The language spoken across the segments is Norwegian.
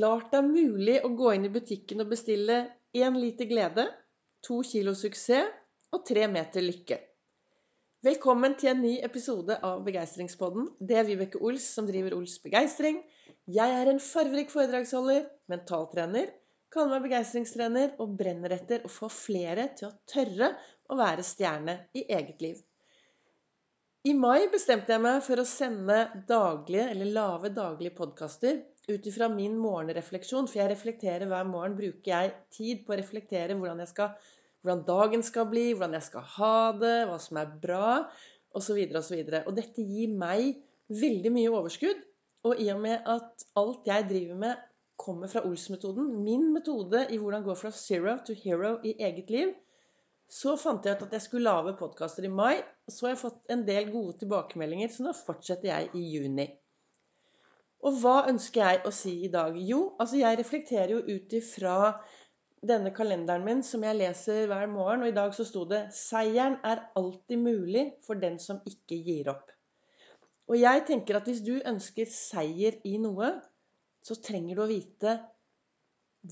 klart det er mulig å gå inn i butikken og bestille én liter glede, to kilo suksess og tre meter lykke. Velkommen til en ny episode av Begeistringspodden. Det er Vibeke Ols som driver Ols Begeistring. Jeg er en farverik foredragsholder, mentaltrener, kaller meg begeistringstrener og brenner etter å få flere til å tørre å være stjerne i eget liv. I mai bestemte jeg meg for å sende daglige, eller lave daglige podkaster ut ifra min morgenrefleksjon. For jeg reflekterer hver morgen. Bruker jeg tid på å reflektere hvordan, skal, hvordan dagen skal bli, hvordan jeg skal ha det, hva som er bra, osv. osv. Og, og dette gir meg veldig mye overskudd. Og i og med at alt jeg driver med, kommer fra Ols-metoden, min metode i hvordan gå fra zero to hero i eget liv, så fant jeg ut at jeg skulle lage podkaster i mai. Så har jeg fått en del gode tilbakemeldinger, så nå fortsetter jeg i juni. Og hva ønsker jeg å si i dag? Jo, altså jeg reflekterer jo ut ifra denne kalenderen min som jeg leser hver morgen, og i dag så sto det 'Seieren er alltid mulig for den som ikke gir opp'. Og jeg tenker at hvis du ønsker seier i noe, så trenger du å vite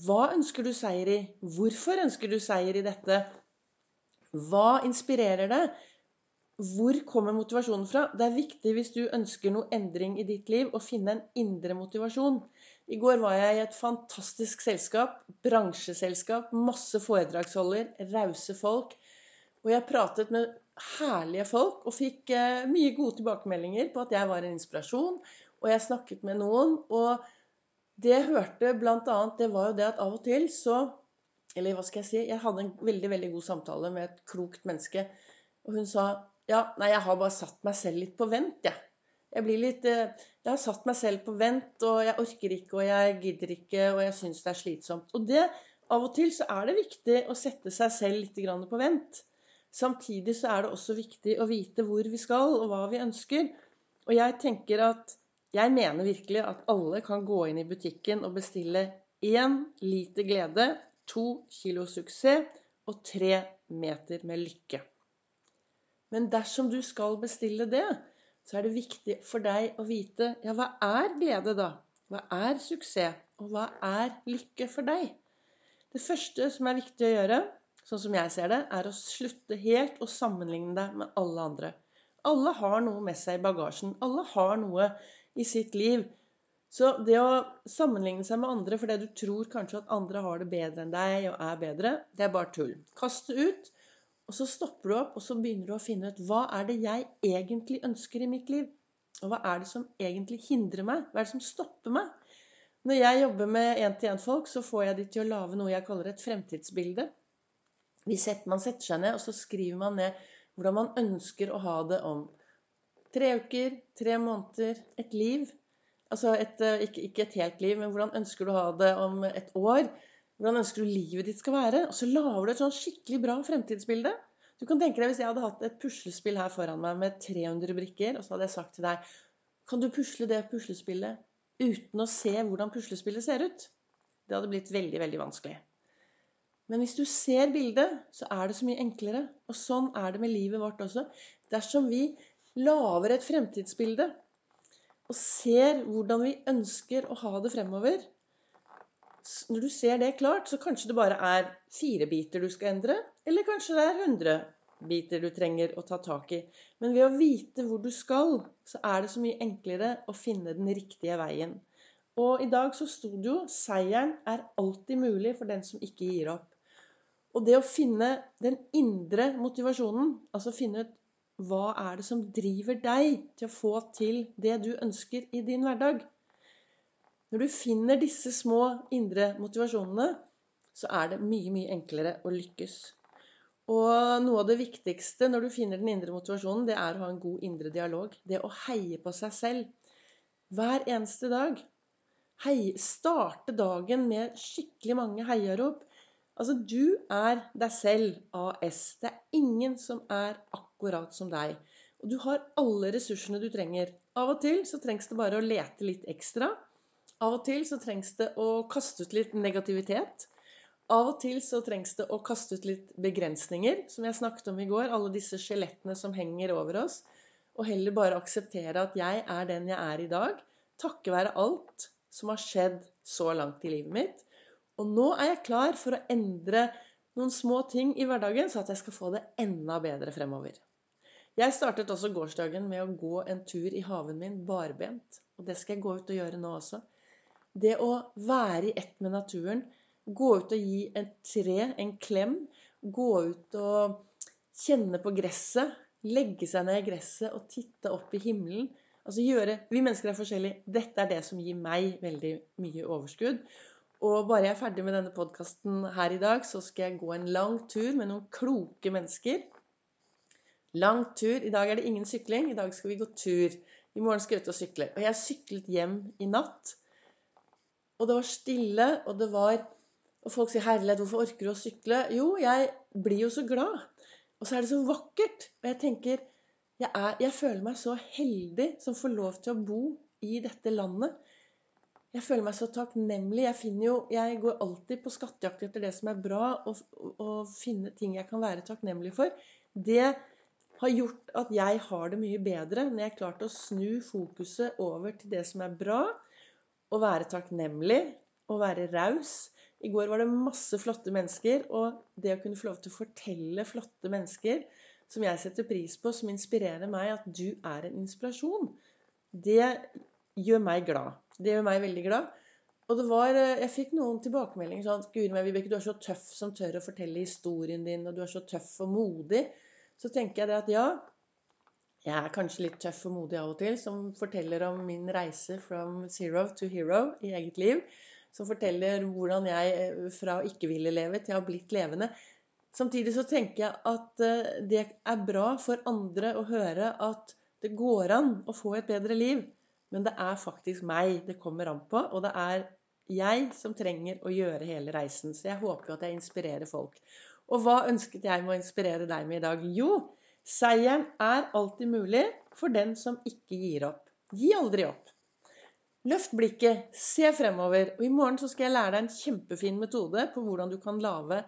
hva ønsker du seier i? Hvorfor ønsker du seier i dette? Hva inspirerer deg? Hvor kommer motivasjonen fra? Det er viktig hvis du ønsker noe endring i ditt liv, å finne en indre motivasjon. I går var jeg i et fantastisk selskap. Bransjeselskap. Masse foredragsholder. Rause folk. Og jeg pratet med herlige folk og fikk eh, mye gode tilbakemeldinger på at jeg var en inspirasjon. Og jeg snakket med noen. Og det jeg hørte bl.a., det var jo det at av og til så Eller hva skal jeg si? Jeg hadde en veldig, veldig god samtale med et klokt menneske. Og hun sa ja, nei, jeg har bare satt meg selv litt på vent, jeg. Ja. Jeg blir litt eh, Jeg har satt meg selv på vent, og jeg orker ikke, og jeg gidder ikke, og jeg syns det er slitsomt. Og det Av og til så er det viktig å sette seg selv litt på vent. Samtidig så er det også viktig å vite hvor vi skal, og hva vi ønsker. Og jeg tenker at Jeg mener virkelig at alle kan gå inn i butikken og bestille én liter glede, to kilo suksess og tre meter med lykke. Men dersom du skal bestille det, så er det viktig for deg å vite ja, hva er glede, da? Hva er suksess? Og hva er lykke for deg? Det første som er viktig å gjøre, sånn som jeg ser det, er å slutte helt å sammenligne deg med alle andre. Alle har noe med seg i bagasjen. Alle har noe i sitt liv. Så det å sammenligne seg med andre fordi du tror kanskje at andre har det bedre enn deg og er bedre, det er bare tull. Kast det ut. Og så stopper du opp, og så begynner du å finne ut hva er det jeg egentlig ønsker i mitt liv? Og hva er det som egentlig hindrer meg? Hva er det som stopper meg? Når jeg jobber med én-til-én-folk, så får jeg de til å lage noe jeg kaller et fremtidsbilde. Man setter seg ned, og så skriver man ned hvordan man ønsker å ha det om tre uker, tre måneder, et liv. Altså et, eh, ikke et helt liv, men hvordan ønsker du å ha det om et år? Hvordan ønsker du livet ditt skal være? Og så lager du et sånn skikkelig bra fremtidsbilde. Du kan tenke deg Hvis jeg hadde hatt et puslespill her foran meg med 300 brikker, og så hadde jeg sagt til deg Kan du pusle det puslespillet uten å se hvordan puslespillet ser ut? Det hadde blitt veldig, veldig vanskelig. Men hvis du ser bildet, så er det så mye enklere. Og sånn er det med livet vårt også. Dersom vi lager et fremtidsbilde og ser hvordan vi ønsker å ha det fremover, når du ser det klart, så kanskje det bare er fire biter du skal endre. Eller kanskje det er 100 biter du trenger å ta tak i. Men ved å vite hvor du skal, så er det så mye enklere å finne den riktige veien. Og i dag så sto det jo 'Seieren er alltid mulig for den som ikke gir opp'. Og det å finne den indre motivasjonen, altså finne ut hva er det som driver deg til å få til det du ønsker i din hverdag, når du finner disse små indre motivasjonene, så er det mye, mye enklere å lykkes. Og noe av det viktigste når du finner den indre motivasjonen, det er å ha en god indre dialog. Det å heie på seg selv hver eneste dag. Hei, starte dagen med skikkelig mange heiarop. Altså, du er deg selv AS. Det er ingen som er akkurat som deg. Og du har alle ressursene du trenger. Av og til så trengs det bare å lete litt ekstra. Av og til så trengs det å kaste ut litt negativitet. Av og til så trengs det å kaste ut litt begrensninger, som jeg snakket om i går. Alle disse skjelettene som henger over oss. Og heller bare akseptere at jeg er den jeg er i dag. Takke være alt som har skjedd så langt i livet mitt. Og nå er jeg klar for å endre noen små ting i hverdagen, så at jeg skal få det enda bedre fremover. Jeg startet også gårsdagen med å gå en tur i haven min barbent. Og det skal jeg gå ut og gjøre nå også. Det å være i ett med naturen, gå ut og gi et tre en klem, gå ut og kjenne på gresset, legge seg ned i gresset og titte opp i himmelen. Altså gjøre, Vi mennesker er forskjellige. Dette er det som gir meg veldig mye overskudd. Og bare jeg er ferdig med denne podkasten her i dag, så skal jeg gå en lang tur med noen kloke mennesker. Lang tur. I dag er det ingen sykling. I dag skal vi gå tur. I morgen skal jeg ut og sykle. Og jeg syklet hjem i natt. Og det var stille, og det var Og folk sier 'Herlighet, hvorfor orker du å sykle?' Jo, jeg blir jo så glad. Og så er det så vakkert. Og jeg tenker jeg, er, jeg føler meg så heldig som får lov til å bo i dette landet. Jeg føler meg så takknemlig. Jeg, jo, jeg går alltid på skattejakt etter det som er bra, og, og finne ting jeg kan være takknemlig for. Det har gjort at jeg har det mye bedre når jeg har klart å snu fokuset over til det som er bra, å være takknemlig, å være raus. I går var det masse flotte mennesker, og det å kunne få lov til å fortelle flotte mennesker som jeg setter pris på, som inspirerer meg, at du er en inspirasjon, det gjør meg glad. Det gjør meg veldig glad. Og det var, eh, Jeg fikk noen tilbakemeldinger sånn Guri meg, Vibeke, du er så tøff som tør å fortelle historien din, og du er så tøff og modig. Så tenker jeg det at ja, jeg er kanskje litt tøff og modig av og til, som forteller om min reise from zero to hero i eget liv. Som forteller hvordan jeg eh, fra å ikke ville leve til å ha blitt levende. Samtidig så tenker jeg at eh, det er bra for andre å høre at det går an å få et bedre liv. Men det er faktisk meg det kommer an på, og det er jeg som trenger å gjøre hele reisen. Så jeg håper jo at jeg inspirerer folk. Og hva ønsket jeg med å inspirere deg med i dag? Jo, Seieren er alltid mulig for den som ikke gir opp. Gi aldri opp. Løft blikket, se fremover. Og i morgen skal jeg lære deg en kjempefin metode på hvordan du kan lage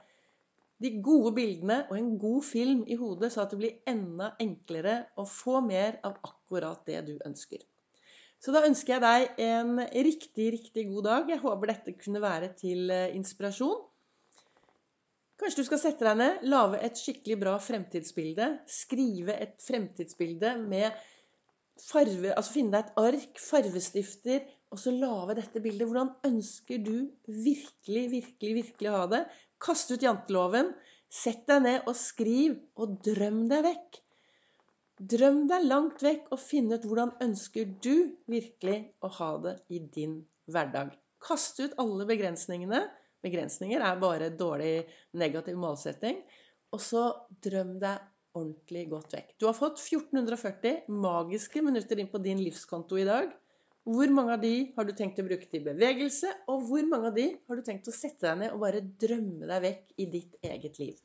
de gode bildene og en god film i hodet, så at det blir enda enklere å få mer av akkurat det du ønsker. Så da ønsker jeg deg en riktig, riktig god dag. Jeg håper dette kunne være til eh, inspirasjon. Kanskje du skal sette deg ned, lage et skikkelig bra fremtidsbilde. Skrive et fremtidsbilde med farve Altså finne deg et ark, farvestifter, og så lage dette bildet. Hvordan ønsker du virkelig, virkelig, virkelig å ha det? Kast ut janteloven. Sett deg ned og skriv, og drøm deg vekk. Drøm deg langt vekk og finn ut hvordan ønsker du virkelig å ha det i din hverdag. Kast ut alle begrensningene begrensninger er bare dårlig negativ målsetting. Og så drøm deg ordentlig godt vekk. Du har fått 1440 magiske minutter inn på din livskonto i dag. Hvor mange av de har du tenkt å bruke til bevegelse, og hvor mange av de har du tenkt å sette deg ned og bare drømme deg vekk i ditt eget liv?